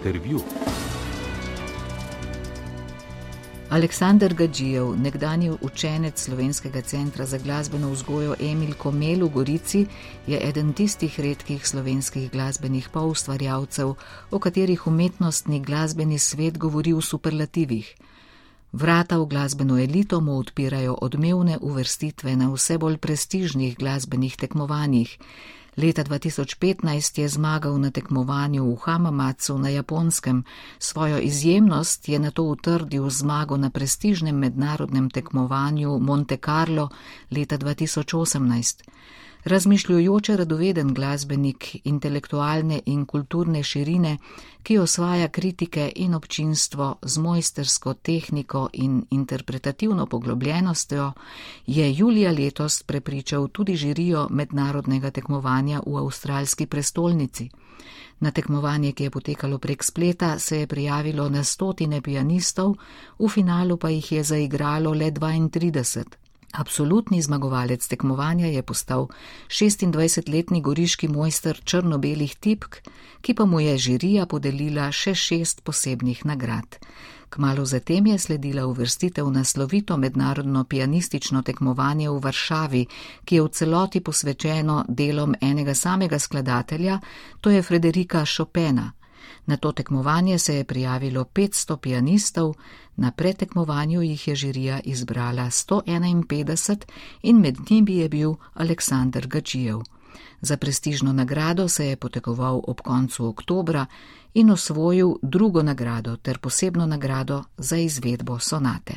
Intervju. Aleksandr Gađijev, nekdanji učenec Slovenskega centra za glasbeno vzgojo Emil Komel v Gorici, je eden tistih redkih slovenskih glasbenih poustvarjalcev, o katerih umetnostni glasbeni svet govori v superlativih. Vrata v glasbeno elito mu odpirajo odmevne uvrstitve na vse bolj prestižnih glasbenih tekmovanjih. Leta 2015 je zmagal na tekmovanju v Hamamatsu na Japonskem, svojo izjemnost je na to utrdil zmago na prestižnem mednarodnem tekmovanju Monte Carlo leta 2018. Razmišljujoče radoveden glasbenik intelektualne in kulturne širine, ki osvaja kritike in občinstvo z mojstersko tehniko in interpretativno poglobljenostjo, je julija letos prepričal tudi žirijo mednarodnega tekmovanja v avstralski prestolnici. Na tekmovanje, ki je potekalo prek spleta, se je prijavilo na stotine pianistov, v finalu pa jih je zaigralo le 32. Absolutni zmagovalec tekmovanja je postal 26-letni goriški mojster črno-belih tipk, ki pa mu je žirija podelila še šest posebnih nagrad. Kmalo zatem je sledila uvrstitev na slovito mednarodno pianistično tekmovanje v Varšavi, ki je v celoti posvečeno delom enega samega skladatelja, to je Frederika Chopina. Na to tekmovanje se je prijavilo 500 pianistov, na pretekmovanju jih je žirija izbrala 151 in med njimi je bil Aleksandr Gačijev. Za prestižno nagrado se je potekoval ob koncu oktobra in osvojil drugo nagrado ter posebno nagrado za izvedbo sonate.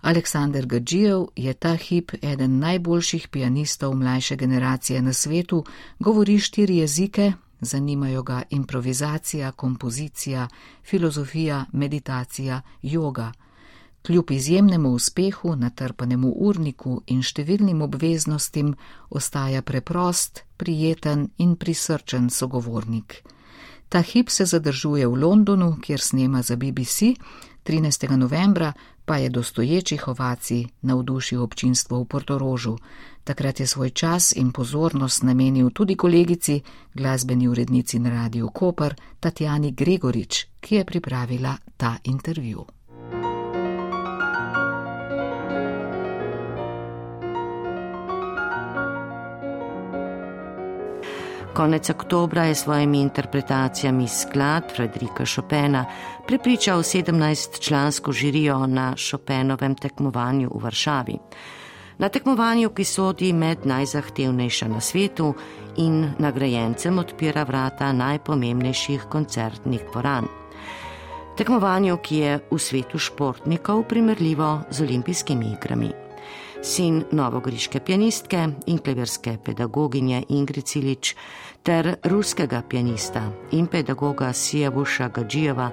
Aleksandr Gađijev je ta hip eden najboljših pianistov mlajše generacije na svetu, govori štiri jezike, Zanimajo ga improvizacija, kompozicija, filozofija, meditacija, yoga. Kljub izjemnemu uspehu, natrpanemu urniku in številnim obveznostim, ostaja preprost, prijeten in prisrčen sogovornik. Ta hip se zadržuje v Londonu, kjer snema za BBC, 13. novembra pa je dostoječih ovacij navdušil občinstvo v Portorožu. Takrat je svoj čas in pozornost namenil tudi kolegici, glasbeni urednici na radiju Koper, Tatjani Gregorič, ki je pripravila ta intervju. Konec oktobra je s svojimi interpretacijami sklad Frederika Chopina prepričal 17-člansko žirijo na Chopinovem tekmovanju v Varšavi. Na tekmovanju, ki sodi med najzahtevnejša na svetu in nagrajencem odpira vrata najpomembnejših koncertnih dvoran. Tekmovanju, ki je v svetu športnikov primerljivo z olimpijskimi igrami sin novogoriške pianistke in kleverske pedagoginje Ingrid Cilič ter ruskega pianista in pedagoga Sijavuša Gadžijeva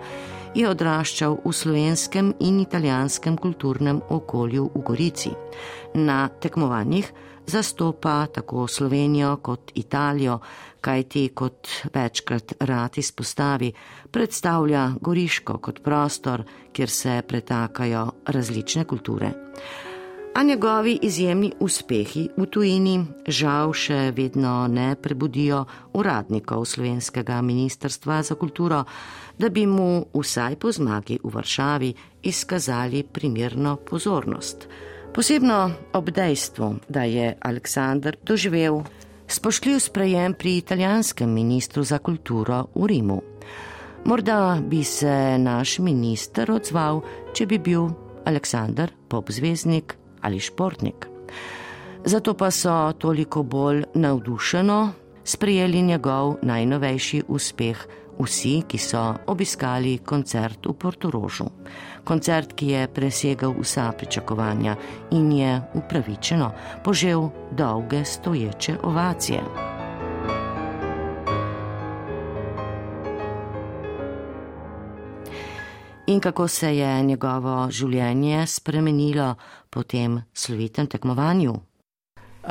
je odraščal v slovenskem in italijanskem kulturnem okolju v Gorici. Na tekmovanjih zastopa tako Slovenijo kot Italijo, kajti kot večkrat rad izpostavi, predstavlja Goriško kot prostor, kjer se pretakajo različne kulture. A njegovi izjemni uspehi v tujini žal še vedno ne prebudijo uradnikov slovenskega ministrstva za kulturo, da bi mu vsaj po zmagi v Varšavi izkazali primerno pozornost. Posebno ob dejstvu, da je Aleksandr doživel spoštljiv sprejem pri italijanskem ministru za kulturo v Rimu. Morda bi se naš minister odzval, če bi bil Aleksandr popzvezdnik ali športnik. Zato pa so toliko bolj navdušeno sprejeli njegov najnovejši uspeh vsi, ki so obiskali koncert v Portorožu. Koncert, ki je presegal vsa pričakovanja in je upravičeno požel dolge stoječe ovacije. In kako se je njegovo življenje spremenilo po tem slovitem tekmovanju? Uh,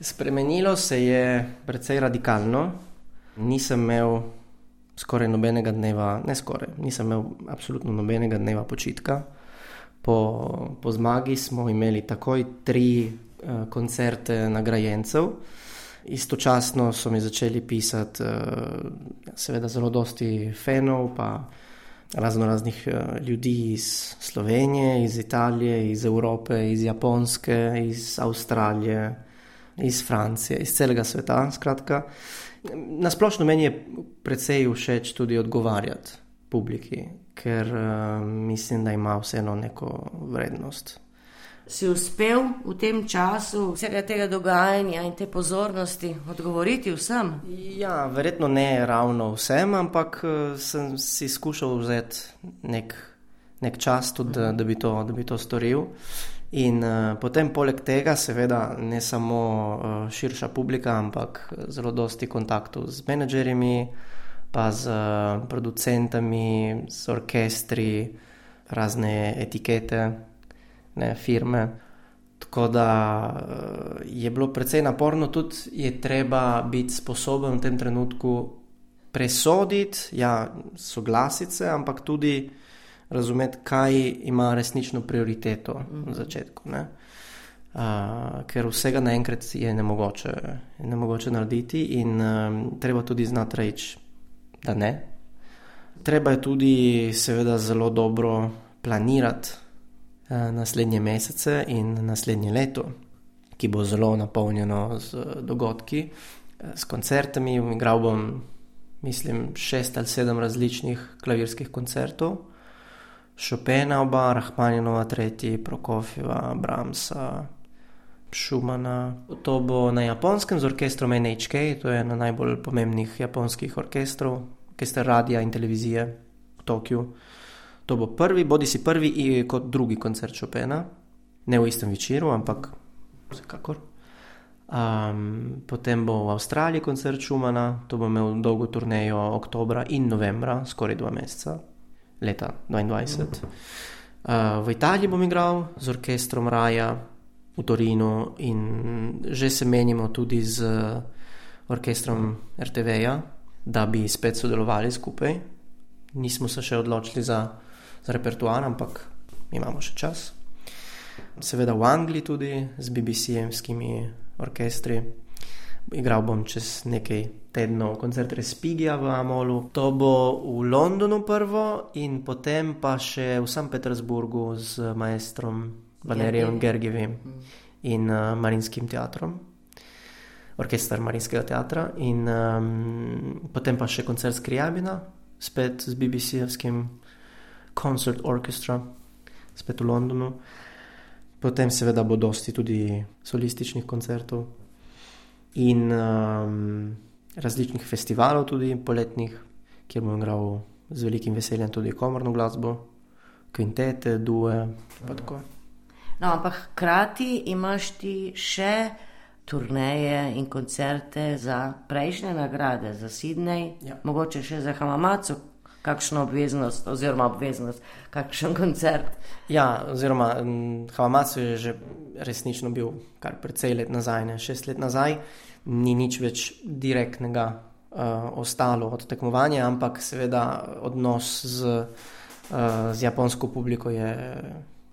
Spremenilo se je precej radikalno. Nisem imel skoraj nobenega dneva, ne skoraj, nisem imel absolutno nobenega dneva počitka. Po, po zmagi smo imeli takoj tri uh, koncerte nagrajencev. Istočasno so mi začeli pisati, uh, seveda, zelo dosti fanov, pa razno raznih uh, ljudi iz Slovenije, iz Italije, iz Evrope, iz Japonske, iz Avstralije, iz Francije, iz celega sveta. Skratka, nasplošno meni je precej všeč tudi odgovarjati publiki, ker uh, mislim, da ima vseeno neko vrednost si uspel v tem času vsega tega dogajanja in te pozornosti odgovoriti vsem? Ja, verjetno ne ravno vsem, ampak eh, sem si skušal vzeti nek, nek čas, tudi, da, da, bi to, da bi to storil. In uh, potem, poleg tega, seveda, ne samo uh, širša publika, ampak zelo dosti kontaktov z menedžerji, pa z uh, producentami, z orkestri, razne etikete ne, firme. Tako da eh, je bilo precej naporno, tudi je treba biti sposoben v tem trenutku presoditi, ja, soglasice, ampak tudi razumeti, kaj ima resnično prioriteto na začetku. Uh, ker vsega naenkrat je nemogoče, nemogoče narediti, in um, treba tudi znati reči, da ne. Treba je tudi, seveda, zelo dobro planirati naslednje mesece in naslednje leto, ki bo zelo napolnjeno z dogodki, eh, s koncertami. Igral bom, mislim, šest ali sedem različnih klavirskih koncertov. Chopina, oba, Rahmanjinova, tretji, Prokofjeva, Bramsa, Šumana. To bo na japonskem z orkestrom NHK, to je ena najbolj pomembnih japonskih orkestrov, orkester radia in televizije v Tokiu. To bo prvi, bodi si prvi kot drugi koncert Chopina, ne v istem večeru, ampak vsekakor. Um, potem bo v Avstraliji koncert Schumana, to bo imel dolgo turnejo oktobra in novembra, skoraj dva meseca, leta 2022. Uh, v Italiji bom igral z orkestrom Raja v Torinu in že se menimo tudi z orkestrom RTV-ja, da bi spet sodelovali skupaj. Nismo se še odločili za za repertoar, ampak imamo še čas. Seveda v Angliji tudi z BBC-jevskimi orkestri. Igral bom čez nekaj tednov koncert Respigija v Amolu. To bo v Londonu prvo in potem pa še v St. Petersburgu z maestrom Valerijem Gergijevim in uh, Marinskim teatrom. Orkester Marinskega teatra, in um, potem pa še koncert Skrijabina, spet z BBC-jevskim Concert Orchestra, spet v Londonu. Potem, seveda, bo dosti tudi solističnih koncertov in um, različnih festivalov, tudi poletnih, kjer bom igral z velikim veseljem tudi komorno glasbo, kvintete, due. No, ampak hkrati imaš ti še turneje in koncerte za prejšnje nagrade, za Sydney, ja. mogoče še za Hamamacu, kakšno obveznost, oziroma obveznost, kakšen koncert. Ja, oziroma Havamas je že resnično bil kar precej let nazaj, ne šest let nazaj, ni nič več direktnega uh, ostalo od tekmovanja, ampak seveda odnos z, uh, z japonsko publiko je.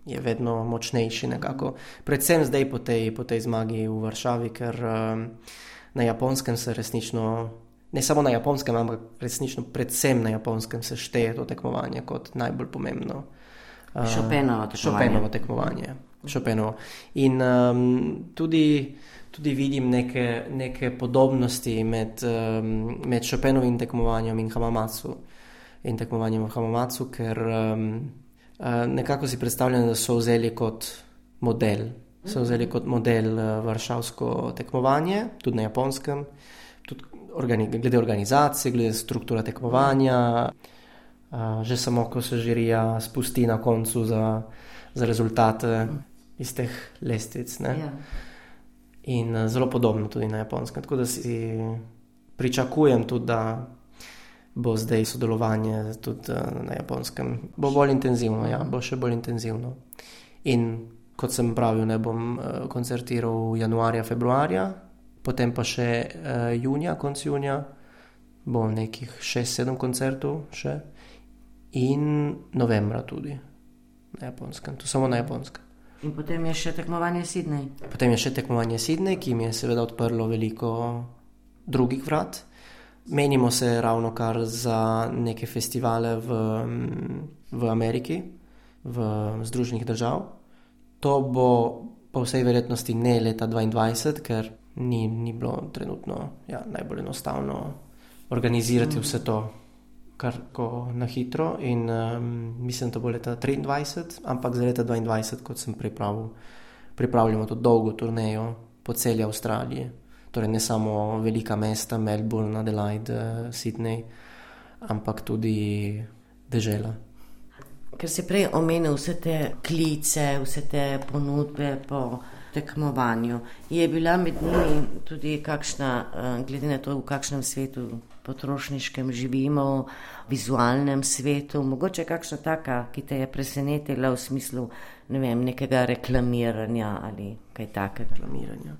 Je vedno močnejši, nekako. Predvsem zdaj po tej, po tej zmagi v Varšavi, ker um, na japonskem se resnično ne samo na japonskem, ampak resnično predvsem na japonskem se šteje to tekmovanje kot najbolj pomembno. Šopenovo uh, tekmovanje. tekmovanje. Šopenovo. In um, tudi, tudi vidim neke, neke podobnosti med, um, med Šopenovim tekmovanjem in Hamamatsu. In tekmovanjem v Hamamatsu, ker um, uh, nekako si predstavljam, da so vzeli kot model. So vzeli kot model uh, varšavsko tekmovanje, tudi na japonskem organi glede organizacije, glede strukture tekmovanja, uh, že samo ko se žirija spusti na koncu za, za rezultate iz teh lestvic. Ja. In uh, zelo podobno tudi na japonskem. Tako da si pričakujem tudi, da bo zdaj sodelovanje tudi uh, na japonskem. Bo bolj intenzivno, ja, bo še bolj intenzivno. In kot sem pravil, ne bom uh, koncertiral januarja, februarja, potem pa še uh, junija, konc junija, bo nekih 6-7 koncertov, še, in novembra tudi na japonskem, to samo na japonskem. In potem je še tekmovanje Sydney. Potem je še tekmovanje Sydney, ki mi je seveda odprlo veliko drugih vrat. Menimo se ravno kar za neke festivale v, v Ameriki, v Združenih držav. To bo po vsej verjetnosti ne leta 2022, ker ni, ni bilo trenutno ja, najbolj enostavno organizirati mm. vse to kar na hitro. In um, mislim, da bo leta 2023, ampak za leta 2022, kot sem pripravil, pripravljamo to dolgo turnejo po celi Avstraliji. Torej ne samo velika mesta, Melbourne, Adelaide, Sydney, ampak tudi dežela. Ker si prej omenil vse te klice, vse te ponudbe po tekmovanju, je bila med njimi tudi kakšna, eh, glede na to, v kakšnem svetu potrošniškem živimo, vizualnem svetu, mogoče kakšna taka, ki te je presenetila v smislu ne vem, nekega reklamiranja ali kaj takega. Reklamiranja.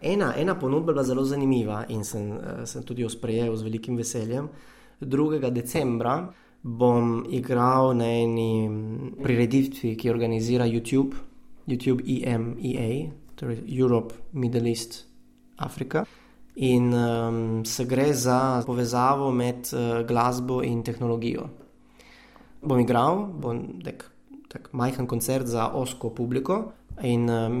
Ena, ena ponudba je bila zelo zanimiva in sem, eh, sem tudi jo sprejel z velikim veseljem. 2. decembra bom igral na eni prireditvi, ki jo organizira YouTube, YouTube EMEA, torej Europe, Middle East, Afrika. In um, se gre za povezavo med uh, glasbo in tehnologijo. Bom igral, bom nek tak majhen koncert za osko publiko in um,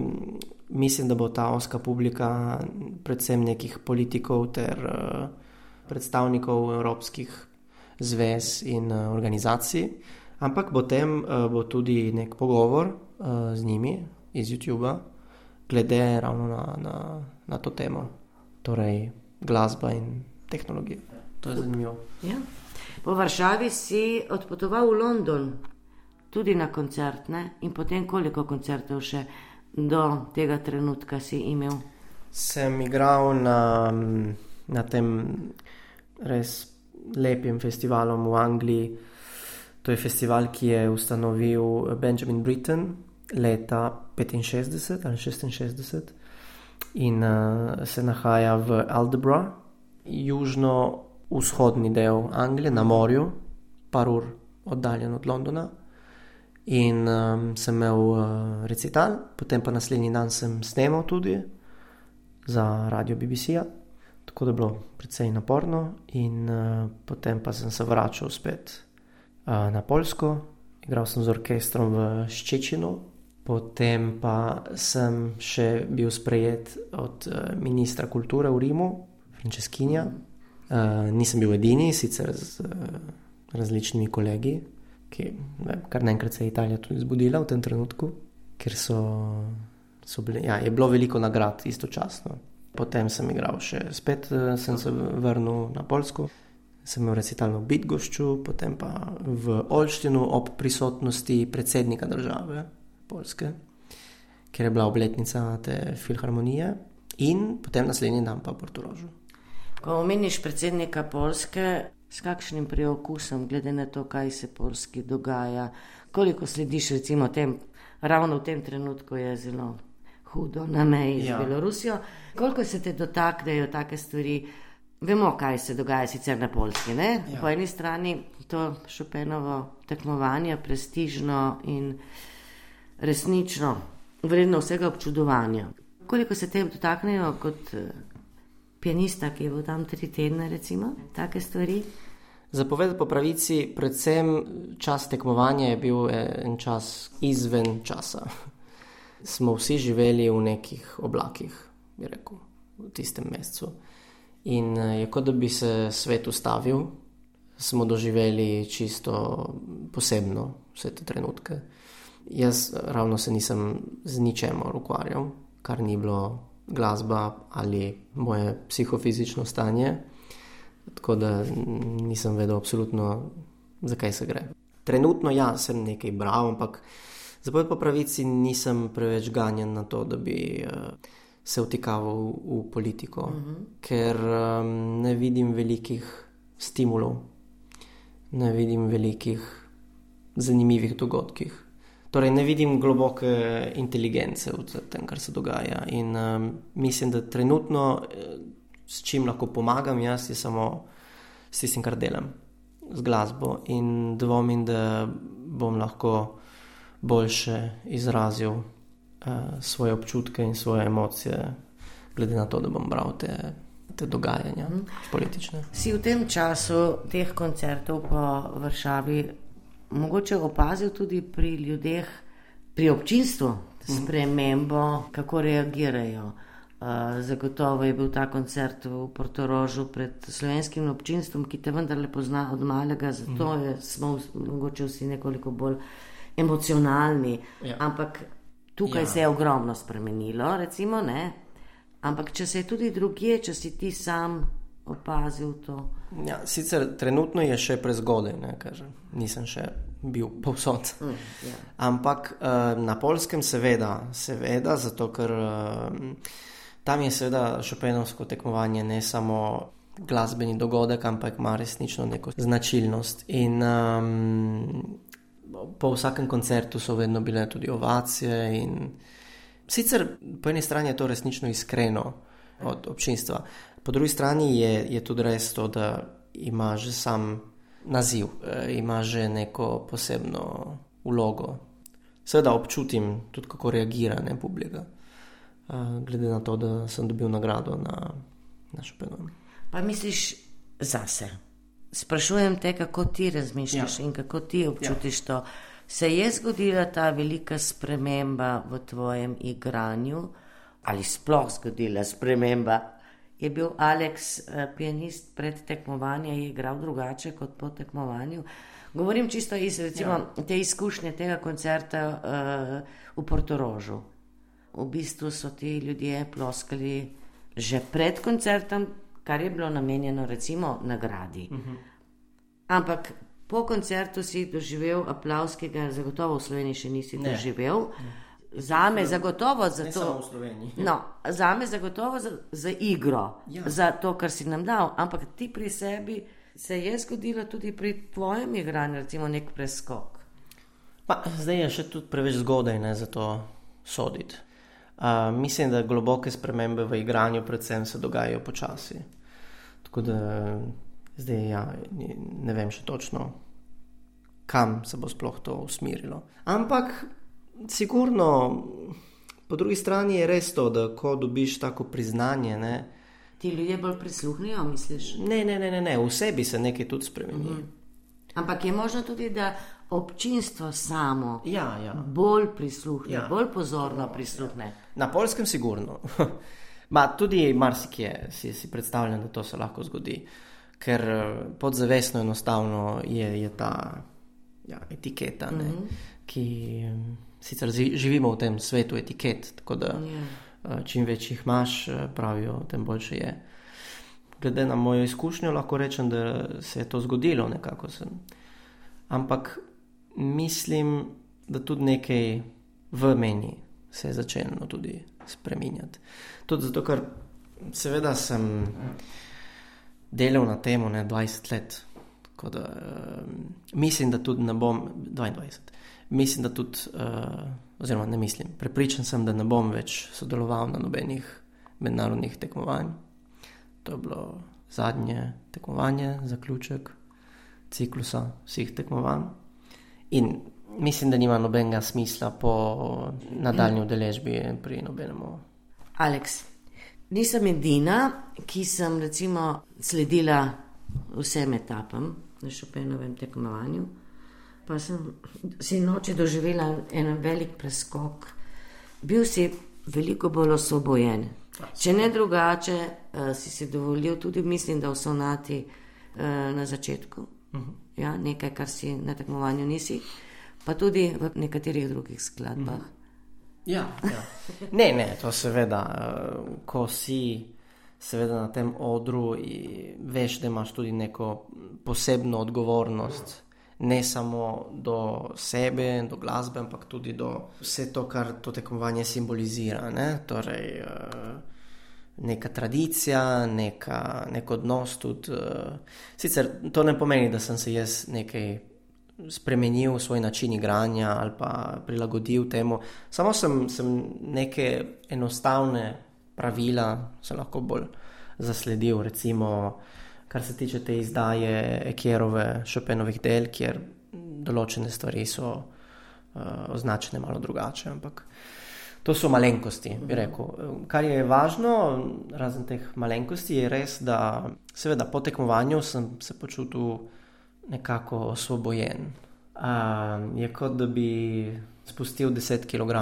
mislim, da bo ta oska publika predvsem nekih politikov ter uh, predstavnikov evropskih zvez in uh, organizacij. Ampak potem uh, bo tudi nek pogovor uh, z njimi iz YouTube, glede ravno na, na, na to temo torej glasba in tehnologija. To je zanimivo. Ja. Po Varšavi si odpotoval v London, tudi na koncert, ne? in potem koliko koncertov še do tega trenutka si imel? Sem igral na, na tem res lepem festivalu v Angliji. To je festival, ki je ustanovil Benjamin Britten leta 65 ali 66 in uh, se nahaja v Aldebra, južno-vzhodni del Anglije, na morju, par ur oddaljen od Londona. In um, sem imel uh, recital, potem pa naslednji dan sem snemal tudi za radio BBC-ja, tako da je bilo precej naporno, in uh, potem pa sem se vračal spet na Polsko, igral sem z orkestrom v Ščečinu, Potem pa sem še bil sprejet od uh, ministra kulture v Rimu, Franceskinja. Uh, nisem bil edini, sicer z uh, različnimi kolegi, ki ne, kar naenkrat se je Italija tudi zbudila v tem trenutku, ker so, so bili, ja, je bilo veliko nagrad istočasno. Potem sem igral še spet, uh, sem se vrnil na Polsko. Sem imel recitalno Bitgošču, potem pa v Olštinu ob prisotnosti predsednika države. Polske, ker je bila obletnica te filharmonije, in potem naslednji dan pa Portugalsko. Ko omeniš predsednika Polske, s kakšnim preokusom, glede na to, kaj se Polski dogaja, koliko slediš, recimo, tem, ravno v tem trenutku je zelo hudo na meji ja. z Belorusijo, koliko se te dotaknejo take stvari. Vemo, kaj se dogaja sicer na Polski. Ja. Po eni strani to šopenovo tekmovanje, prestižno in resnično vredno vsega občudovanja. Koliko se te dotaknejo kot eh, pianista, ki je bil tam tri tedne, recimo, take stvari? Zapovedati po pravici, predvsem čas tekmovanja je bil en čas izven časa. Smo vsi živeli v nekih oblakih, bi rekel, v tistem mesecu. In eh, je kot da bi se svet ustavil, smo doživeli čisto posebno vse te trenutke. Jaz ravno se nisem z ničemer ukvarjal, kar ni bilo glasba ali moje psihofizično stanje, tako da nisem vedel absolutno, zakaj se gre. Trenutno ja, sem nekaj bral, ampak za povedo po pravici nisem preveč ganjen na to, da bi uh, se vtikaval v, v politiko, uh mhm. -huh. ker um, ne vidim velikih stimulov, ne vidim velikih zanimivih dogodkih. Torej, ne vidim globoke inteligence v tem, kar se dogaja. In um, mislim, da trenutno, eh, s čim lahko pomagam, jaz je samo s tistim, kar delam, z glasbo. In dvomim, da bom lahko boljše izrazil svoje občutke in svoje emocije, glede na to, da bom bral te, te dogajanja mm. politične. Si v tem času teh koncertov po Vršavi mogoče opazil tudi pri ljudeh, pri občinstvu, mhm. spremembo, kako reagirajo? Uh, zagotovo je bil ta koncert v Portorožu pred slovenskim občinstvom, ki te vendarle pozna od malega, zato mm. je, smo mogoče vsi nekoliko bolj emocionalni. Ja. Ampak tukaj ja. se je ogromno spremenilo, recimo, ne? ampak če se je tudi drugje, če si ti sam opazil to. Ja, sicer trenutno je še prezgodaj, nisem še bil povsod. Mm, ja. Ampak uh, na polskem, seveda, seveda, zato ker. Uh, Tam je seveda šopenovsko tekmovanje ne samo glasbeni dogodek, ampak ima resnično neko značilnost. In um, po vsakem koncertu so vedno bile tudi ovacije. Sicer po eni strani je to resnično iskreno od občinstva, po drugi strani je, je tudi res to, da ima že sam naziv, eh, ima že neko posebno vlogo. Seveda občutim tudi, kako reagira ne publika glede na to, da sem dobil nagrado na našo penovno. Pa misliš zase? Sprašujem te, kako ti razmišljaš ja. in kako ti občutiš ja. to. Se je zgodila ta velika sprememba v tvojem igranju, ali sploh zgodila sprememba? Je bil Aleks, pianist pred tekmovanjem, igral drugače kot po tekmovanju? Govorim čisto iz recimo, ja. te izkušnje tega koncerta uh, v Portorožu v bistvu so ti ljudje ploskali že pred koncertom, kar je bilo namenjeno recimo nagradi. Uh mhm. -huh. Ampak po koncertu si doživel aplaus, ki ga zagotovo v Sloveniji še nisi ne. doživel. Ne. Za me zagotovo za to. No, za me zagotovo za, za igro, ja. za to, kar si nam dal. Ampak ti pri sebi se je zgodilo tudi pri tvojem igranju, recimo nek preskok. Pa, zdaj je še tudi preveč zgodaj ne, za to soditi mislim, da globoke spremembe v igranju, predvsem, se dogajajo počasi. Tako da zdaj ja, ne vem še točno, kam se bo sploh to usmerilo. Ampak, sigurno, po drugi strani je res to, da ko dobiš tako priznanje. Ne, Ti ljudje bolj prisluhnijo, misliš? Ne, ne, ne, ne, ne. v sebi se nekaj tudi spremeni. Mhm. Ampak je možno tudi, da občinstvo samo ja, ja. bolj prisluhne, ja. bolj pozorno prisluhne. Ja. Na polskem, sigurno. Ma, tudi marsikje si, si predstavljam, da to se lahko zgodi, ker eh, podzavestno enostavno je, je ta ja, etiketa, mm -hmm. ki sicer živimo v tem svetu etiket, tako da yeah. Ja. čim več jih imaš, eh, pravijo, tem boljše je. Glede na mojo izkušnjo, lahko rečem, da se je to zgodilo nekako. Sem. Ampak mislim, da tudi nekaj v meni se je začelo tudi spremenjati. Tudi zato, ker seveda sem delal na tem 20 let. Da, uh, mislim, da tudi ne bom 22. Mislim, da tudi, uh, oziroma ne mislim, prepričan sem, da ne bom več sodeloval na nobenih mednarodnih tekmovanjih. To je bilo zadnje tekmovanje, zaključek ciklusa vseh tekmovanj. In mislim, da nima nobenega smisla po nadaljni udeležbi pri nobenemu. Aleks, nisem edina, ki sem recimo sledila vsem etapam na šopenovem tekmovanju. Pa sem si noči doživela en velik preskok. Bil si veliko bolj osvobojen. Če ne drugače, uh, si si dovolil tudi, mislim, da v sonati uh, na začetku. Uh mhm. -huh ja, nekaj, kar si na tekmovanju nisi, pa tudi v nekaterih drugih skladbah. Mm. Ja, ja. Ne, ne, to seveda, uh, ko si seveda na tem odru veš, da imaš tudi neko posebno odgovornost. Ne samo do sebe, do glasbe, ampak tudi do vse to, kar to tekmovanje simbolizira. Ne? Torej, uh, neka tradicija, neka, nek odnos. Tudi, uh, sicer to ne pomeni, da sem se jaz nekaj spremenil, svoj način igranja ali pa prilagodil temu. Samo sem, sem neke enostavne pravila, se lahko bolj zasledil. Recimo, kar se tiče te izdaje Ekjerove, Šopenovih del, kjer določene stvari so uh, označene malo drugače. Ampak To so malenkosti, bi rekel. Kar je važno, razen teh malenkosti, je res, da seveda po tekmovanju sem se počutil nekako osvobojen. Uh, je kot da bi spustil 10 kg,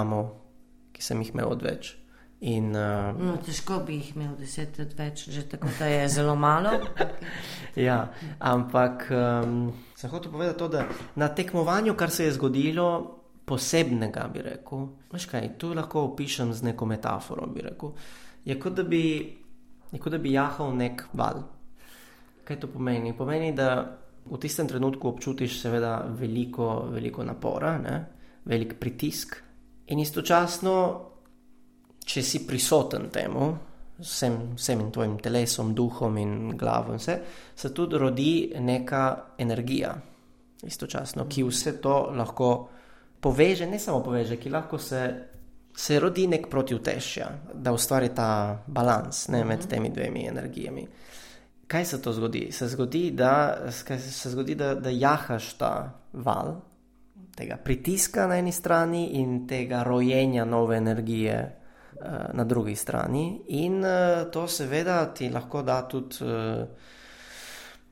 ki sem jih imel odveč. In, uh, no, težko bi jih imel 10 odveč, že tako da je zelo malo. ja, ampak um, sem hotel povedati to, da na tekmovanju, kar se je zgodilo, posebnega, bi rekel. Veš kaj, tu lahko opišem z neko metaforo. Je kot da bi, je kot da bi jahal nek val. Kaj to pomeni? Pomeni, da v tistem trenutku občutiš seveda veliko, veliko napora, ne? velik pritisk. In istočasno, če si prisoten temu, vsem, vsem tvojim telesom, duhom in glavo, in vse, se tudi rodi neka energija, istočasno, ki vse to lahko poveže, ne samo poveže, ki lahko se, se rodi nek protivtežja, da ustvari ta balans ne, med temi dvemi energijami kaj se to zgodi? Se zgodi, da, se zgodi, da, da jahaš ta val, tega pritiska na eni strani in tega rojenja nove energije uh, na drugi strani. In uh, to seveda ti lahko da tudi uh,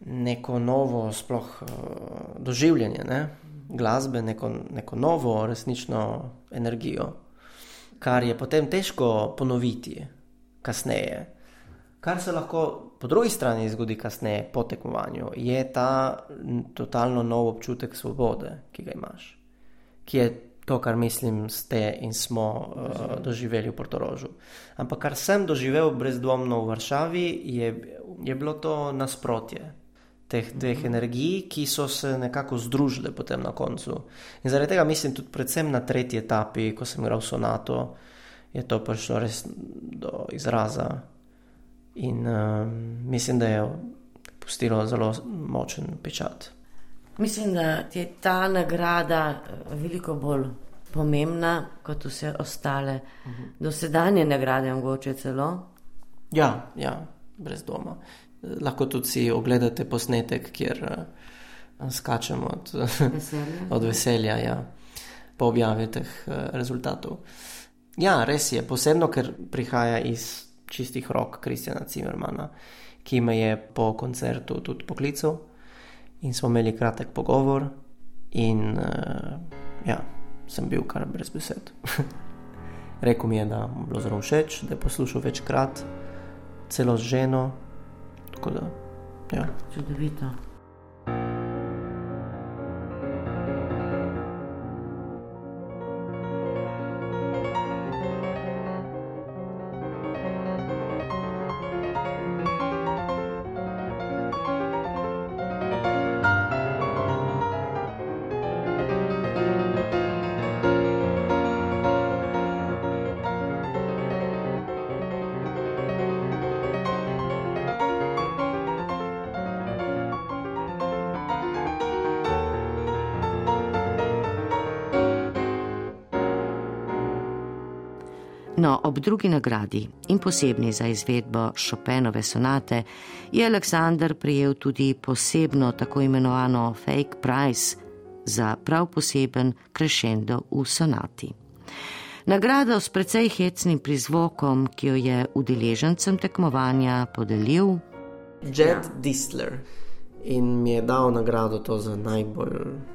neko novo, sploh uh, doživljanje ne? glasbe, neko, neko novo, resnično energijo, kar je potem težko ponoviti kasneje. Kar se lahko po drugi strani zgodi kasneje, po tekmovanju, je ta totalno nov občutek svobode, ki ga imaš, ki je to, kar mislim, ste in smo uh, doživeli v Portorožu. Ampak kar sem doživel brezdvomno v Varšavi, je, je bilo to nasprotje teh dveh mhm. energij, ki so se nekako združile potem na koncu. In zaradi tega mislim tudi predvsem na tretji etapi, ko sem igral sonato, je to prišlo res do izraza. In uh, mislim, da je pustilo zelo močen pečat. Mislim, da je ta nagrada eh, veliko bolj pomembna kot vse ostale, uh mhm. -huh. dosedanje nagrade, mogoče celo. Ja, ja, brez doma. Lahko tudi si ogledate posnetek, kjer uh, skačemo od veselja, od veselja ja, po objavi teh uh, rezultatov. Ja, res je, posebno, ker prihaja iz čistih rok Kristjana Cimermana, ki me je po koncertu tudi poklical in smo imeli kratek pogovor. In uh, ja, sem bil kar brez besed. Rekl mi je, da mu je bilo zelo všeč, da je poslušal večkrat, celo z ženo. Tako da, ja. Čudovito. Drugi nagradi in posebni za izvedbo Chopinove sonate je Aleksandr prijel tudi posebno tako imenovano fake prize za prav poseben crescendo v sonati. Nagrado s precej hecnim prizvokom, ki jo je udeležencem tekmovanja podelil Jed ja. Distler in mi je dal nagrado to za najbolj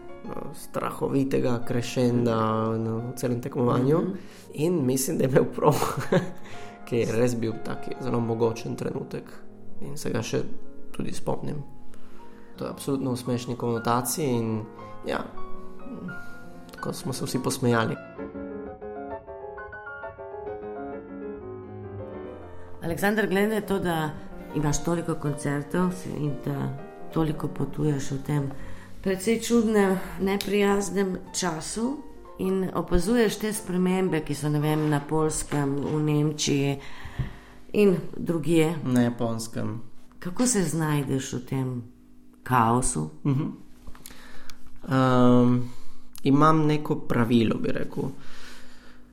strahovitega krešenda na celem tekmovanju. Mm -hmm. In mislim, da je imel prav, ker je res bil taki zelo mogočen trenutek in se ga še tudi spomnim. To je absolutno v smešni konotaciji in ja, tako smo se vsi posmejali. Aleksandr, glede na to, da imaš toliko koncertov in da toliko potuješ v tem precej čudnem, neprijaznem času in opazuješ te spremembe, ki so vem, na Polskem, v Nemčiji in drugje. Na Japonskem. Kako se znajdeš v tem kaosu? Uh -huh. um, imam neko pravilo, bi rekel,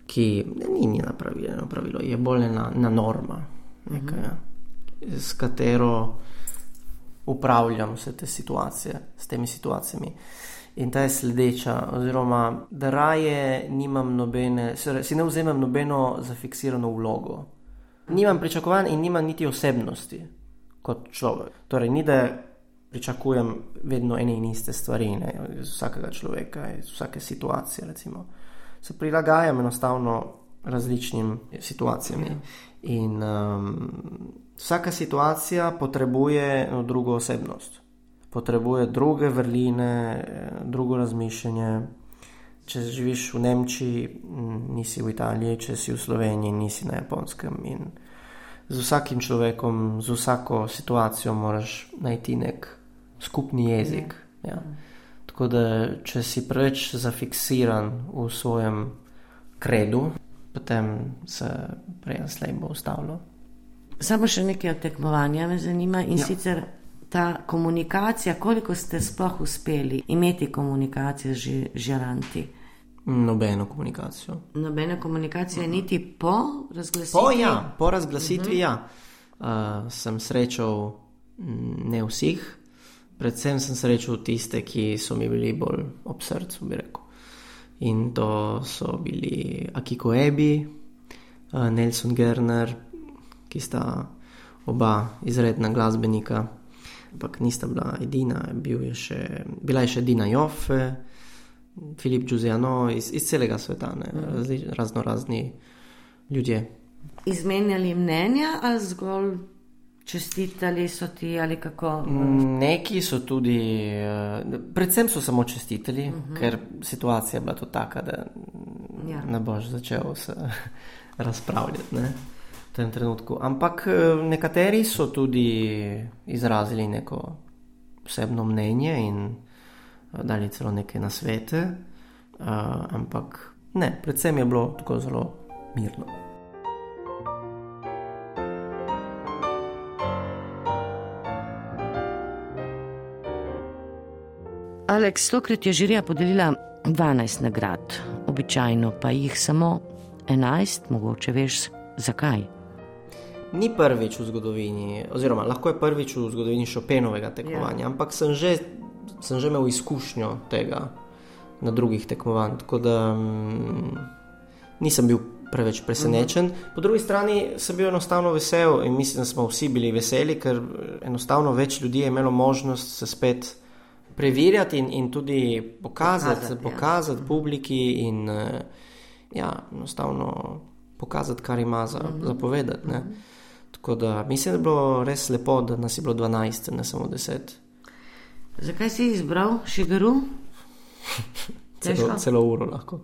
ki ni njena pravilo, pravilo je bolj ena, ena norma, nekaj, uh -huh. s katero upravljam vse te situacije, s temi situacijami. In ta je sledeča, oziroma da raje nimam nobene, si ne vzemem nobeno zafiksirano vlogo. Nimam pričakovanj in nimam niti osebnosti kot človek. Torej, ni da pričakujem vedno ene in iste stvari ne, iz vsakega človeka, iz vsake situacije. Recimo. Se prilagajam enostavno različnim situacijam. In um, vsaka situacija potrebuje no, drugo osebnost potrebuje druge vrline, drugo razmišljanje. Če živiš v Nemčiji, nisi v Italiji, če si v Sloveniji, nisi na Japonskem. In z vsakim človekom, z vsako situacijo, moraš najti nek skupni jezik. Ja. Tako da, če si preveč zafiksiran v svojem kredu, potem se prej ali slej bo ustavilo. Samo še nekaj o tekmovanju me zanima in ja. sicer ta komunikacija, koliko ste sploh uspeli imeti komunikacijo z žaranti? Nobeno komunikacijo. Nobeno komunikacijo, uh -huh. niti po razglasitvi. Po, ja, po razglasitvi, uh -huh. ja. Uh, sem srečal ne vseh, predvsem sem srečal tiste, ki so mi bili bolj ob srcu, bi rekel. In to so bili Akiko Ebi, uh, Nelson Gerner, ki sta oba izredna glasbenika ampak nista bila edina, bil je še, bila je še Dina Joffe, Filip Giuseano iz, iz celega sveta, ne, mhm. razli, razno razni ljudje. Izmenjali mnenja ali zgolj čestitali so ti ali kako? Neki so tudi, eh, predvsem so samo čestitali, uh mhm. -huh. ker situacija je bila to taka, da ja. ne boš začel se razpravljati. Ne tem trenutku. Ampak eh, nekateri so tudi izrazili neko posebno mnenje in eh, dali celo neke nasvete, uh, ampak ne, predvsem je bilo tako zelo mirno. Aleks, tokrat je žirija podelila 12 nagrad, običajno pa jih samo 11, mogoče veš, zakaj ni prvič v zgodovini, oziroma lahko je prvič v zgodovini Šopenovega tekmovanja, ja. ampak sem že, sem že imel izkušnjo tega na drugih tekmovanjih, tako da mm, nisem bil preveč presenečen. Mhm. -huh. Po drugi strani sem bil enostavno vesel in mislim, da smo vsi bili veseli, ker enostavno več ljudi je imelo možnost se spet. Preverjati in, in tudi pokazati, pokazati, pokazati ja. publiki, in eh, ja, enostavno pokazati, kar ima za, mhm. -huh. za povedati. Uh -huh. Tako da mislim, da je bilo res lepo, da nas je bilo 12, ne samo 10. Zakaj si izbral Šigaru? celo, celo uro lahko.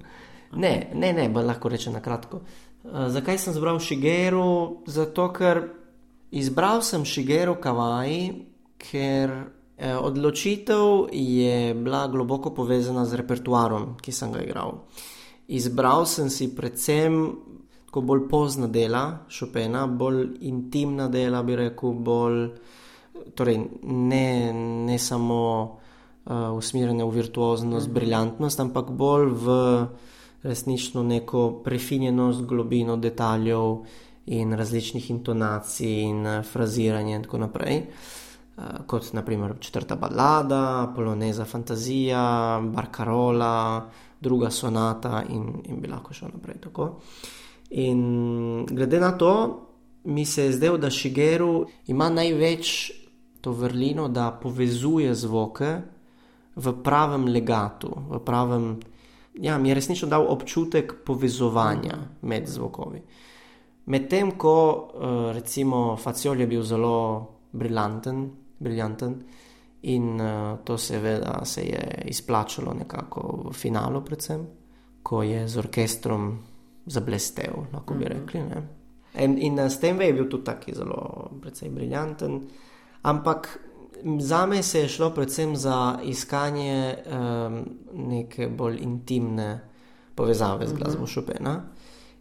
Ne, ne, ne, lahko rečem na kratko. Uh, zakaj sem izbral Šigeru? Zato, ker izbral sem Šigeru Kawaii, ker eh, odločitev je bila globoko povezana z repertoarom, ki sem ga igral. Izbral sem si predvsem tako bolj pozna dela Chopina, bolj intimna dela, bi rekel, bolj, torej ne, ne samo uh, usmerjene v virtuoznost, mm -hmm. briljantnost, ampak bolj v resnično neko prefinjenost, globino detaljev in različnih intonacij in uh, fraziranja in tako naprej. Uh, kot naprimer četrta balada, poloneza fantazija, barkarola, druga sonata in, in bi lahko šel naprej tako. Uh, In glede na to, mi se je zdelo, da Šigeru ima največ to vrlino, da povezuje zvoke v pravem legatu, v pravem. Ja, mi je resnično dal občutek povezovanja med zvokovi. Medtem ko eh, recimo Faciol je bil zelo briljanten, briljanten in eh, to seveda se je izplačalo nekako v finalu, predvsem, ko je z orkestrom zablestev, lahko bi mhm. rekli. In, in s tem je bil tudi tako zelo, precej briljanten. Ampak za me se je šlo predvsem za iskanje um, neke bolj intimne povezave z mhm. glasbo Šopena.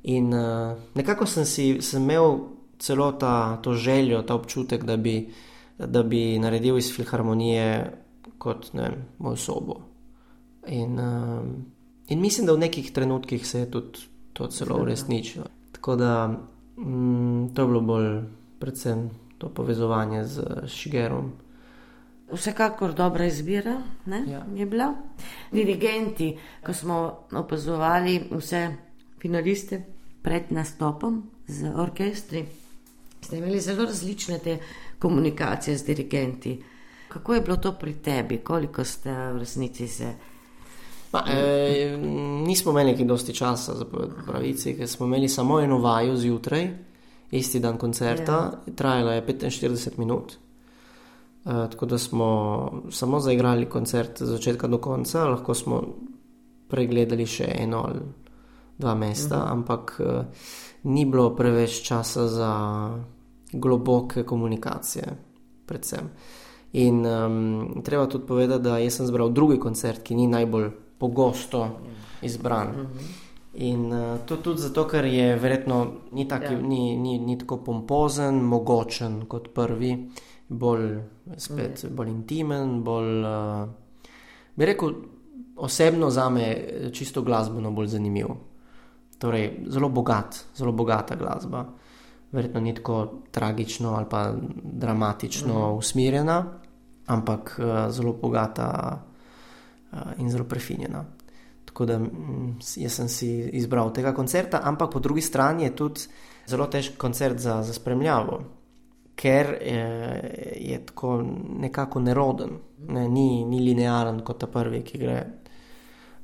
In uh, nekako sem si sem imel celo ta, to željo, ta občutek, da bi, da bi naredil iz filharmonije kot ne, moj sobo. In, uh, in mislim, da v nekih trenutkih se je tudi to celo uresničilo. Tako da mm, to je bilo bolj predvsem to povezovanje z Šigerom, Vsekakor dobra izbira ja. je bila. Dirigenti, ko smo opazovali vse finaliste pred nastopom z orkestri, ste imeli zelo različne te komunikacije z dirigenti. Kako je bilo to pri tebi, koliko ste v resnici se? Ma, e, nismo imeli neki dosti časa za pravici, ker smo imeli samo eno vajo zjutraj, isti dan koncerta, ja. trajala je 45 minut. E, tako da smo samo zaigrali koncert od začetka do konca, lahko smo pregledali še eno ali dva mesta, uh mhm. -huh. ampak e, ni bilo preveč časa za globoke komunikacije, predvsem. In um, treba tudi povedati, da sem zbral drugi koncert, ki ni najbolj pogosto izbran. Uh -huh. In uh, to tudi zato, ker je verjetno ni, taki, ja. ni, ni, ni tako pompozen, mogočen kot prvi, bolj, spet, -huh. bolj intimen, bolj, uh, bi rekel, osebno za me čisto glasbeno bolj zanimiv. Torej, zelo bogat, zelo bogata glasba. Verjetno ni tako tragično ali pa dramatično -huh. usmerjena, ampak uh, zelo bogata in zelo prefinjena. Tako da mm, jaz sem si izbral tega koncerta, ampak po drugi strani je tudi zelo težek koncert za, za spremljavo, ker je, je tako nekako neroden, ne, ni, ni linearen kot ta prvi, ki gre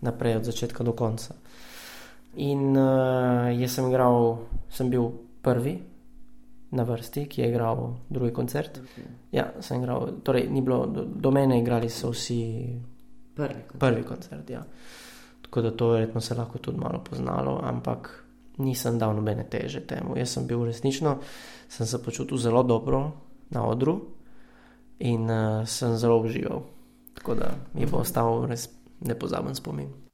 naprej od začetka do konca. In uh, jaz sem igral, sem bil prvi na vrsti, ki je igral drugi koncert. Okay. Ja, sem igral, torej ni bilo do, do mene, igrali so vsi Prvi koncert. Prvi koncert ja. Tako da to verjetno se lahko tudi malo poznalo, ampak nisem dal nobene teže temu. Jaz sem bil resnično, sem se počutil zelo dobro na odru in uh, sem zelo užival. Tako da mi bo ostal res nepozaben spomin.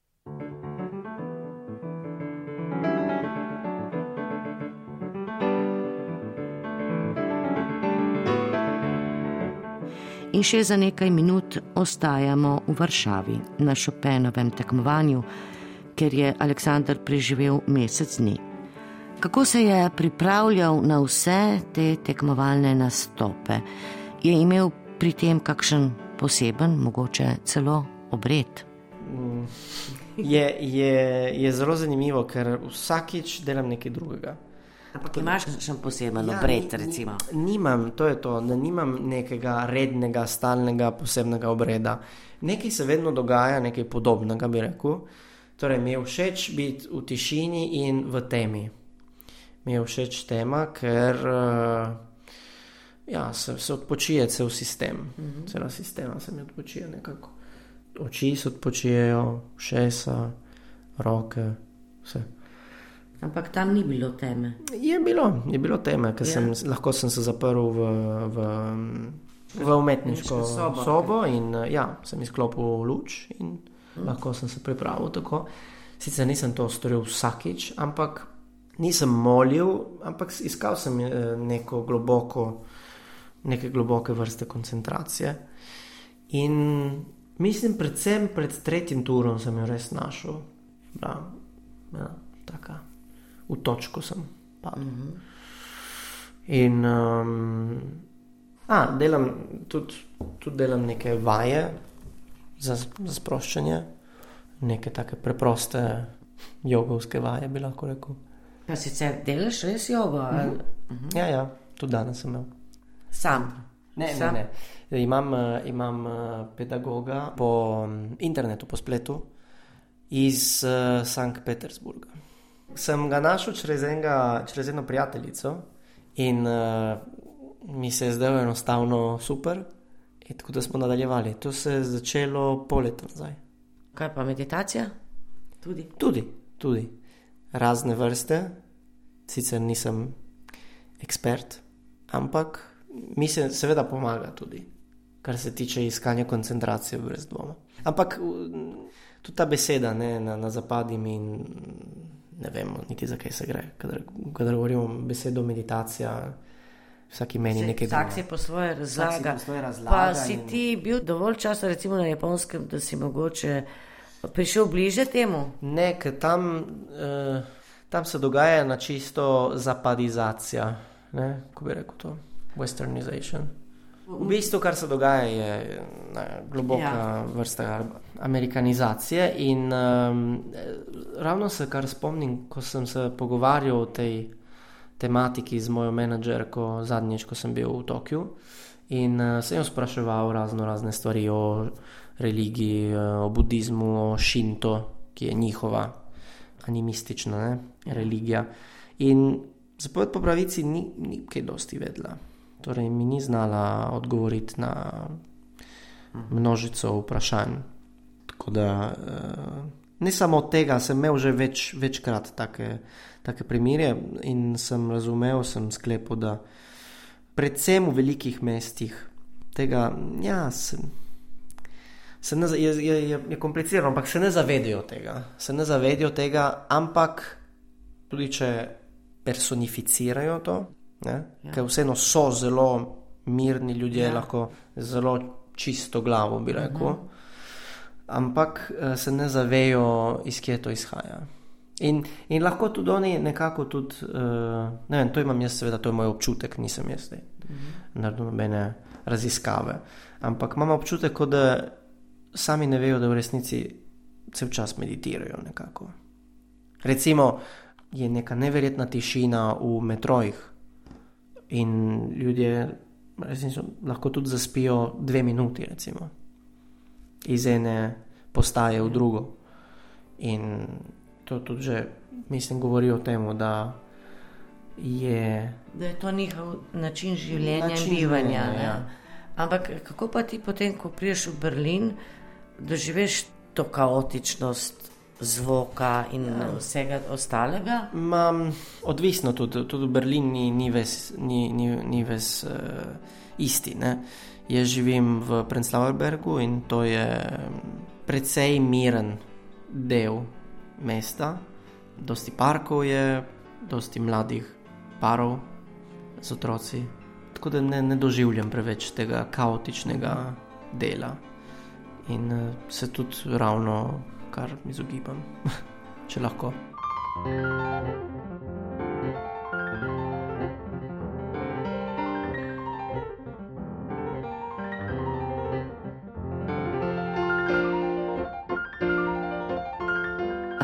In še za nekaj minut ostajamo v Varšavi na Šopenovem tekmovanju, ker je Aleksandr preživel mesec dni. Kako se je pripravljal na vse te tekmovalne nastope? Je imel pri tem kakšen poseben, mogoče celo obred? Je, je, je zelo zanimivo, ker vsakič delam nekaj drugega. Ampak imaš še poseben ja, obred, recimo? Nimam, to je to, da nimam nekega rednega, stalnega, posebnega obreda. Nekaj se vedno dogaja, nekaj podobnega, bi rekel. Torej, mi je všeč biti v tišini in v temi. Mi je všeč tema, ker uh, ja, se, se odpočije cel sistem, mhm. cel sistem se mi odpočije nekako. Oči se odpočijejo, šesa, roke, vse. Ampak tam ni bilo teme. Je bilo, je bilo teme, ker ja. sem lahko sem se zaprl v, v, v umetniško sobo, sobo in ja, sem izklopil luč in hmm. lahko sem se pripravil tako. Sicer nisem to storil vsakič, ampak nisem molil, ampak iskal sem eh, neko globoko, neke globoke vrste koncentracije. In mislim, predvsem pred tretjim turom sem jo res našel. Da, ja, taka v točko sem padel. Mm -hmm. In um, a, delam tudi, tudi delam neke vaje za, za sproščanje, neke tako preproste jogovske vaje, bi lahko rekel. Pa sicer delaš res jogo? Mm -hmm. Mm. Ja, ja, tudi danes sem imel. Sam. Ne, Sam? ne, ne. Imam, imam pedagoga po um, internetu, po spletu iz uh, Sankt Petersburga sem ga našel čez, enega, čez eno prijateljico in uh, mi se je zdelo enostavno super, in tako da smo nadaljevali. To se je začelo pol leta nazaj. Kaj pa meditacija? Tudi. Tudi, tudi. razne vrste, sicer nisem ekspert, ampak mi se seveda pomaga tudi, kar se tiče iskanja koncentracije, brez dvoma. Ampak tudi ta beseda ne, na, na zapadim in ne vemo, niti zakaj se gre. Kadar govorimo besedo meditacija, vsak meni se, nekaj drugega. Vsak si po svoje razlaga. Pa si in... ti bil dovolj časa, recimo na japonskem, da si mogoče prišel bliže temu? Ne, ker tam, uh, tam se dogaja na čisto zapadizacija, ne, ko bi rekel to, westernization. V bistvu, kar se dogaja, je ne, globoka ja. vrsta amerikanizacije. In um, ravno se kar spomnim, ko sem se pogovarjal o tej tematiki z mojo menedžerko zadnjič, ko sem bil v Tokiu. In uh, sem jo spraševal razno razne stvari o religiji, uh, o budizmu, o šinto, ki je njihova animistična ne, religija. In zapoved po pravici ni, ni kaj dosti vedela. Torej, mi ni znala odgovoriti na množico vprašanj. Tako da, uh, ne samo od tega, sem imel že več, večkrat take, take primere in sem razumel, sem sklepal, da predvsem v velikih mestih tega, ja, se, se ne, je, je, je, je komplicirano, ampak se ne zavedajo tega. Se ne zavedajo tega, ampak tudi če personificirajo to. Ja. Ker vseeno so zelo mirni ljudje, ja. lahko zelo čisto glavo bi rekel. Uh -huh. Ampak eh, se ne zavejo, iz kje to izhaja. In, in lahko tudi oni nekako, tudi, uh, ne vem, to imam jaz, seveda, to je moj občutek, nisem jaz zdaj uh -huh. naredil nobene raziskave. Ampak imam občutek, da sami ne vejo, da v resnici vse čas meditirajo nekako. Recimo, je neka neverjetna tišina v metrojih, in ljudje resnično, lahko tudi zaspijo dve minuti, recimo, iz ene postaje v drugo. In to tudi že, mislim, govori o tem, da je. Da je to njihov način življenja način in bivanja. Ja. Ampak kako pa ti potem, ko priješ v Berlin, doživiš to kaotičnost? Zvoka in ja. vsega ostalega? Ma, odvisno tudi, tudi v Berlinu ni, ni ves, ni, ni, ni ves uh, isti. Ne? Jaz živim v Prenzlauerbergu in to je precej miren del mesta. Dosti parkov je, dosti mladih parov z otroci. Tako da ne, ne doživljam preveč tega kaotičnega dela. In uh, se tudi ravno kar izogibam, če lahko.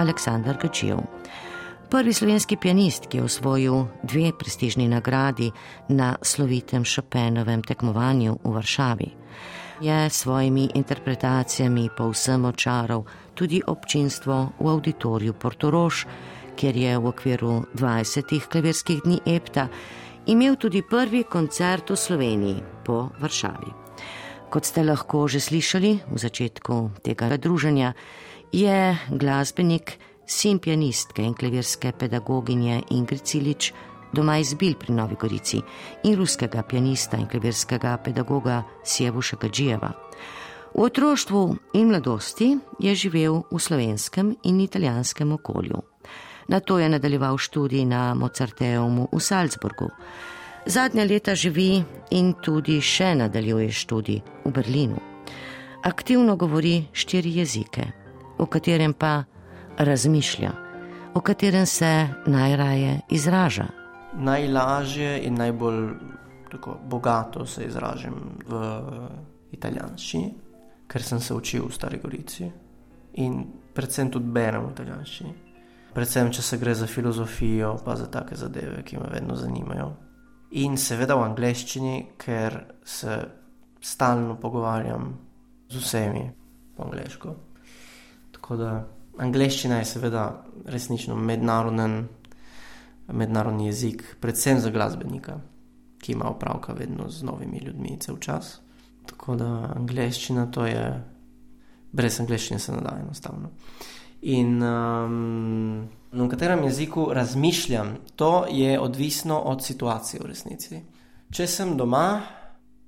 Aleksandr Gačijev. Prvi slovenski pianist, ki je osvojil dve prestižni nagradi na slovitem Šopenovem tekmovanju v Varšavi je s svojimi interpretacijami povsem očaral tudi občinstvo v auditoriju Portorož, kjer je v okviru 20 klavirskih dni Epta imel tudi prvi koncert v Sloveniji po Varšavi. Kot ste lahko že slišali v začetku tega druženja, je glasbenik, sin pianistke in klavirske pedagoginje Ingrid Cilič doma iz Bil pri Novi Gorici in ruskega pianista in klavirskega pedagoga Sjevuša Gadžijeva. V otroštvu in mladosti je živel v slovenskem in italijanskem okolju. Na to je nadaljeval študij na Mozarteumu v Salzburgu. Zadnja leta živi in tudi še nadaljuje študij v Berlinu. Aktivno govori štiri jezike, o katerem pa razmišlja, o katerem se najraje izraža najlažje in najbolj tako, bogato se izražam v italijanščini, ker sem se učil v Stari Gorici in predvsem tudi berem v italijanščini. Predvsem, če se gre za filozofijo, pa za take zadeve, ki me vedno zanimajo. In seveda v angleščini, ker se stalno pogovarjam z vsemi po angliško. Tako da angleščina je seveda resnično mednaroden mednarodni jezik, predvsem za glasbenika, ki ima opravka vedno z novimi ljudmi, cel čas. Tako da angliščina to je, brez angliščine se ne da enostavno. In um, v katerem jeziku razmišljam, to je odvisno od situacije v resnici. Če sem doma,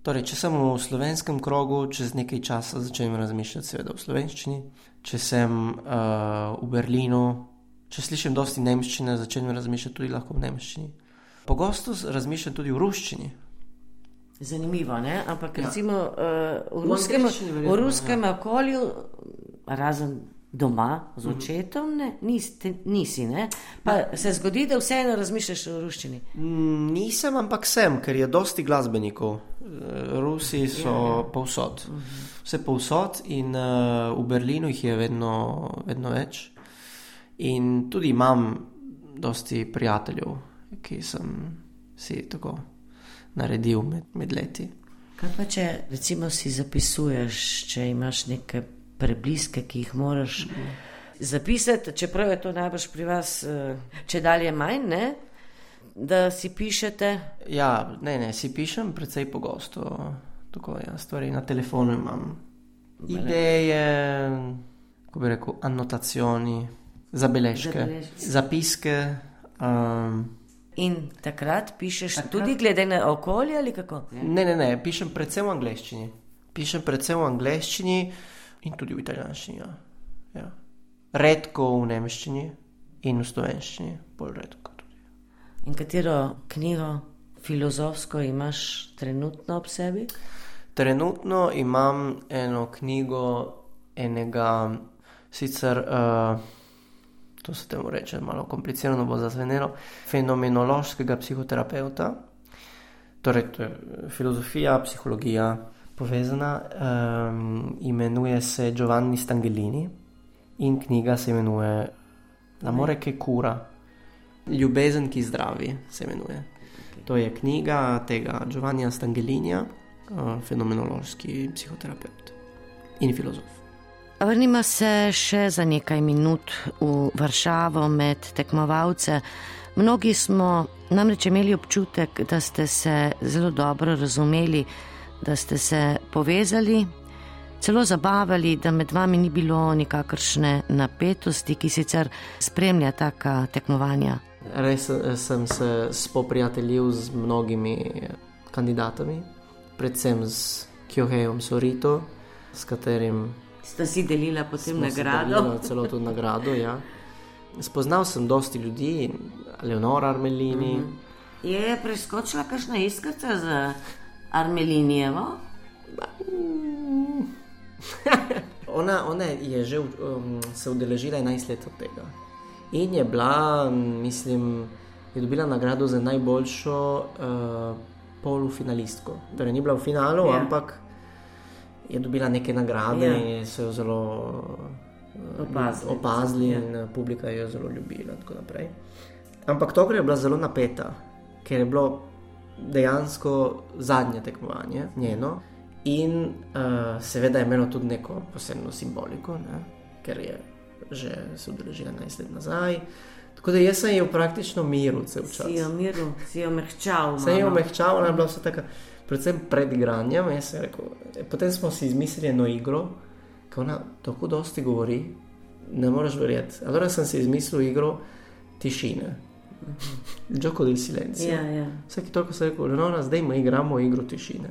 torej če sem v slovenskem krogu, čez nekaj časa začnem razmišljati, seveda v slovenščini. Če sem uh, v Berlinu, Če slišim dosti nemščine, začnem razmišljati tudi lahko v nemščini. Pogosto razmišljam tudi v ruščini. Zanimivo, ne? ampak ja. recimo uh, v ruskem, v ruskem ja. okolju, razen doma z mhm. očetom, ne, nisi, nisi ne? pa ja. se zgodi, da vseeno razmišljaš v ruščini. Mm, nisem, ampak sem, ker je dosti glasbenikov, Rusi so povsod. Vse povsod in uh, v Berlinu jih je vedno, vedno več. In tudi imam dosti prijateljev, ki sem si tako naredil med, med leti. Kaj pa če recimo si zapisuješ, če imaš neke prebliske, ki jih moraš zapisati, čeprav je to najbrž pri vas, eh, če dalje manj, ne? da si pišete? Ja, ne, ne, si pišem precej pogosto. Tako je, ja, stvari na telefonu imam. Ideje, kako bi rekel, anotacioni, zabeležke, Zabeležke. zapiske. Um, In takrat pišeš takrat? tudi glede na okolje ali kako? ne, ne, ne, pišem predvsem v angleščini. Pišem predvsem v angleščini in tudi v italijanščini. Ja. Ja. Redko v nemščini in v slovenščini, bolj redko. Tudi. In katero knjigo filozofsko imaš trenutno ob sebi? Trenutno imam eno knjigo enega, sicer uh, to se temu reče, malo komplicirano bo zazvenelo, fenomenološkega psihoterapeuta. Torej, to je filozofija, psihologija povezana, um, imenuje se Giovanni Stangelini in knjiga se imenuje L'amore che cura, ljubezen, ki zdravi, se imenuje. To je knjiga tega Giovannija Stangelinija, uh, fenomenološki psihoterapeut in filozof. Vrnimo se še za nekaj minut v Varšavo med tekmovalce. Mnogi smo namreč imeli občutek, da ste se zelo dobro razumeli, da ste se povezali, celo zabavali, da med vami ni bilo nikakršne napetosti, ki sicer spremlja taka tekmovanja. Res eh, sem se spoprijateljil z mnogimi eh, kandidatami, predvsem z Kjohejem Sorito, s katerim Ste si delila potem smo si delili celo to nagrado. Ja. Spoznal sem dosti ljudi, Leonora Armelini. Mm -hmm. Je preskočila kakšna iskrica z Armelinijevo? Ona, ona je že um, se udeležila 11 let od tega. In je bila, mislim, je dobila nagrado za najboljšo uh, polufinalistko. Torej, ni bila v finalu, Ja. ja. ampak je dobila neke nagrade Ja. ja. in so jo zelo uh, Opazili. opazili Ja. in uh, publika jo je zelo ljubila. Ampak tokrat je bila zelo napeta, ker je bilo dejansko zadnje tekmovanje njeno. In uh, seveda je imelo tudi neko posebno simboliko, ne? ker je že se udeležila 11 let nazaj. Tako da jaz sem jo praktično miru cel čas. Si jo miru, si jo mehčal. Sem jo malo. omehčal, ona je bila vse taka, predvsem pred igranjem. Rekel, potem smo si izmislili eno igro, ki ona tako dosti govori, ne moreš verjeti. Allora sem si izmislil igro tišine. Gioco del silenzio. Ja, ja. Vsake toliko sem rekel, no, zdaj mi igramo igro tišine.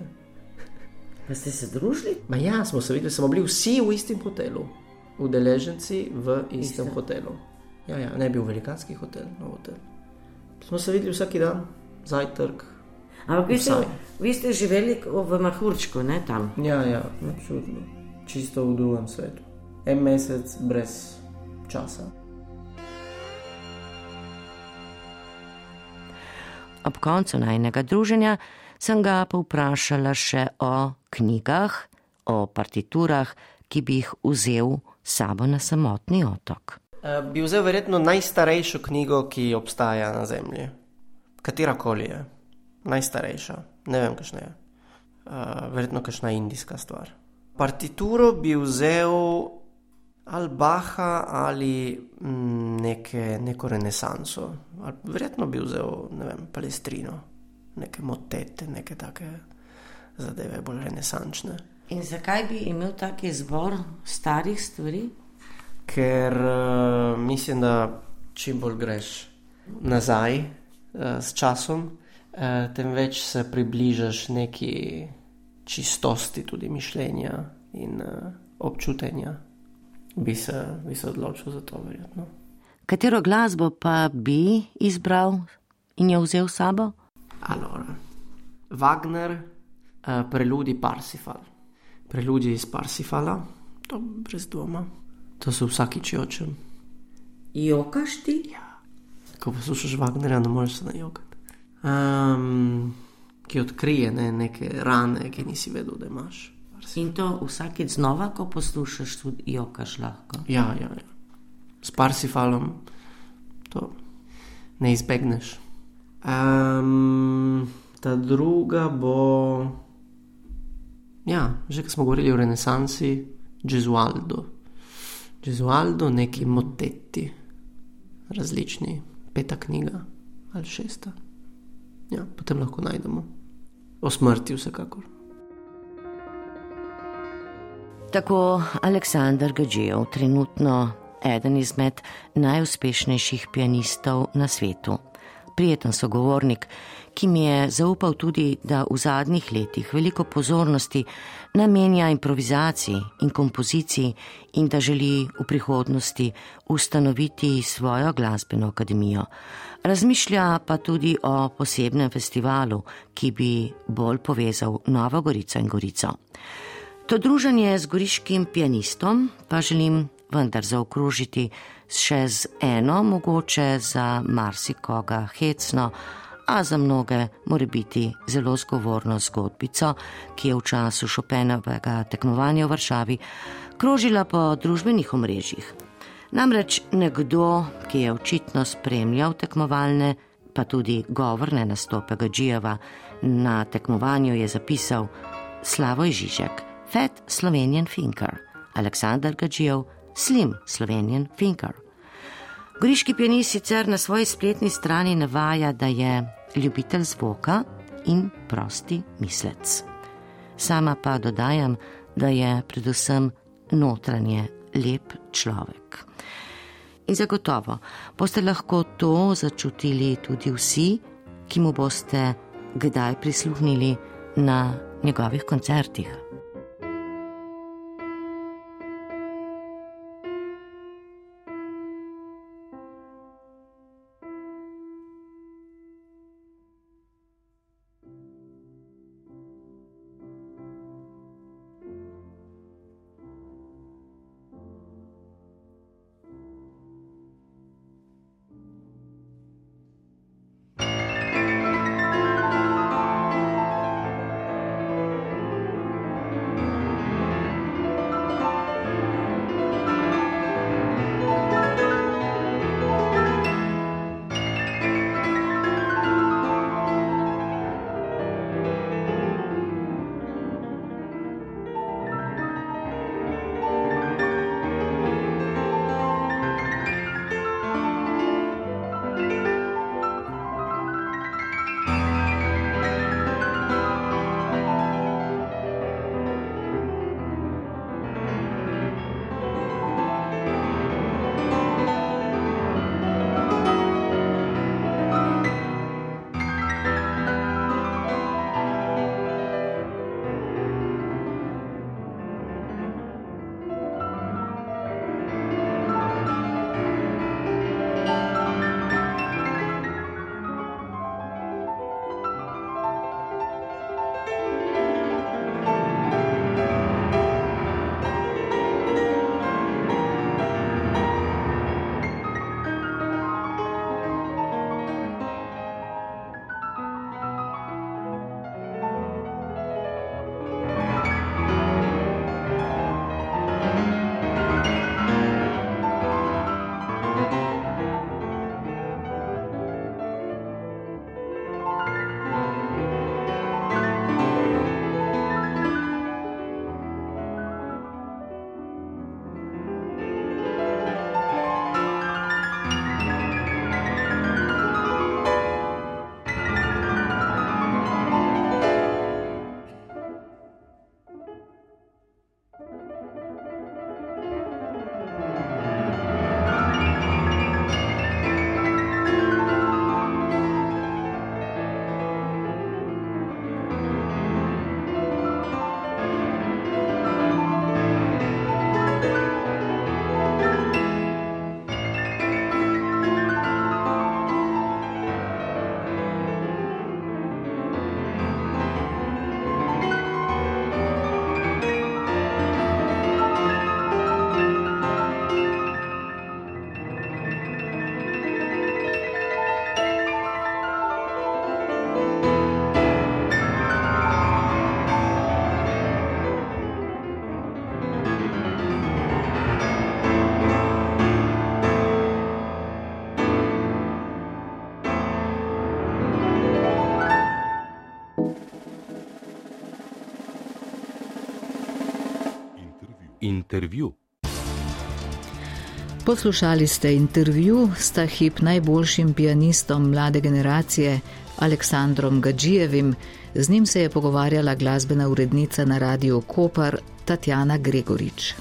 Pa ste se družili? Ma ja, smo se videli, smo bili vsi v istem hotelu, udeleženci v istem Istem. hotelu. Ja, ja, ne bil velikanski hotel, no hotel. Smo se videli vsak dan, zajtrk. Ampak vi ste, vi ste živeli v Mahurčku, ne tam. Ja, ja, absolutno. Čisto v drugem svetu. En mesec brez časa. Ob koncu najnega druženja sem ga povprašala še o knjigah, o partiturah, ki bi jih vzel sabo na samotni otok. Uh, bi vzel verjetno najstarejšo knjigo, ki obstaja na Zemlji. Katerakoli je, najstarejša, ne vem, kakšna je. Uh, verjetno kakšna indijska stvar. Partituro bi vzel ali Baha ali mm, neke, neko renesanso. Ali, verjetno bi vzel, ne vem, Palestrino, neke motete, neke take zadeve, bolj renesančne. In zakaj bi imel taki zbor starih stvari? ker uh, mislim, da čim bolj greš nazaj uh, s časom, uh, tem več se približaš neki čistosti tudi mišljenja in uh, občutenja. Bi se, bi se odločil za to, verjetno. Katero glasbo pa bi izbral in jo vzel s sabo? Allora, Wagner, uh, preludi Parsifal. Preludi iz Parsifala, to brez dvoma. To se vsakič jočem. Jokaš ti? Ko poslušaš Wagnerja, ne moreš se najokati. Um, ki odkrije ne, neke rane, ki nisi vedel, da imaš. In to vsakeč znova, ko poslušaš, tudi jokaš lahko. Ja, ja, ja. S parsifalom to ne izbegneš. Um, ta druga bo, ja, že ko smo govorili o renesansi, Gesualdo. Gesualdo, neki moteti, različni, peta knjiga ali šesta. Ja, potem lahko najdemo o smrti, vsekakor. Tako Aleksandr Gađejev, trenutno eden izmed najuspešnejših pianistov na svetu. Prijeten sogovornik, ki mi je zaupal tudi, da v zadnjih letih veliko pozornosti namenja improvizaciji in kompoziciji in da želi v prihodnosti ustanoviti svojo glasbeno akademijo. Razmišlja pa tudi o posebnem festivalu, ki bi bolj povezal Novo Gorico in Gorico. To druženje z goriškim pianistom pa želim vendar zaokrožiti še z eno, mogoče za marsikoga hecno, a za mnoge mora biti zelo zgovorno zgodbico, ki je v času Šopenovega tekmovanja v Varšavi krožila po družbenih omrežjih. Namreč nekdo, ki je očitno spremljal tekmovalne, pa tudi govorne nastope Gađijeva na tekmovanju, je zapisal Slavoj Žižek, Fat Slovenian Finger, Aleksandr Gađijev, Slim Slovenian Finger. Griški pianist sicer na svoji spletni strani navaja, da je ljubitelj zvoka in prosti mislec. Sama pa dodajam, da je predvsem notranje lep človek. In zagotovo boste lahko to začutili tudi vsi, ki mu boste kdaj prisluhnili na njegovih koncertih. Intervju. Poslušali ste intervju s ta hip najboljšim pianistom mlade generacije Aleksandrom Gadžijevim. Z njim se je pogovarjala glasbena urednica na radiju Kopar Tatjana Gregorič.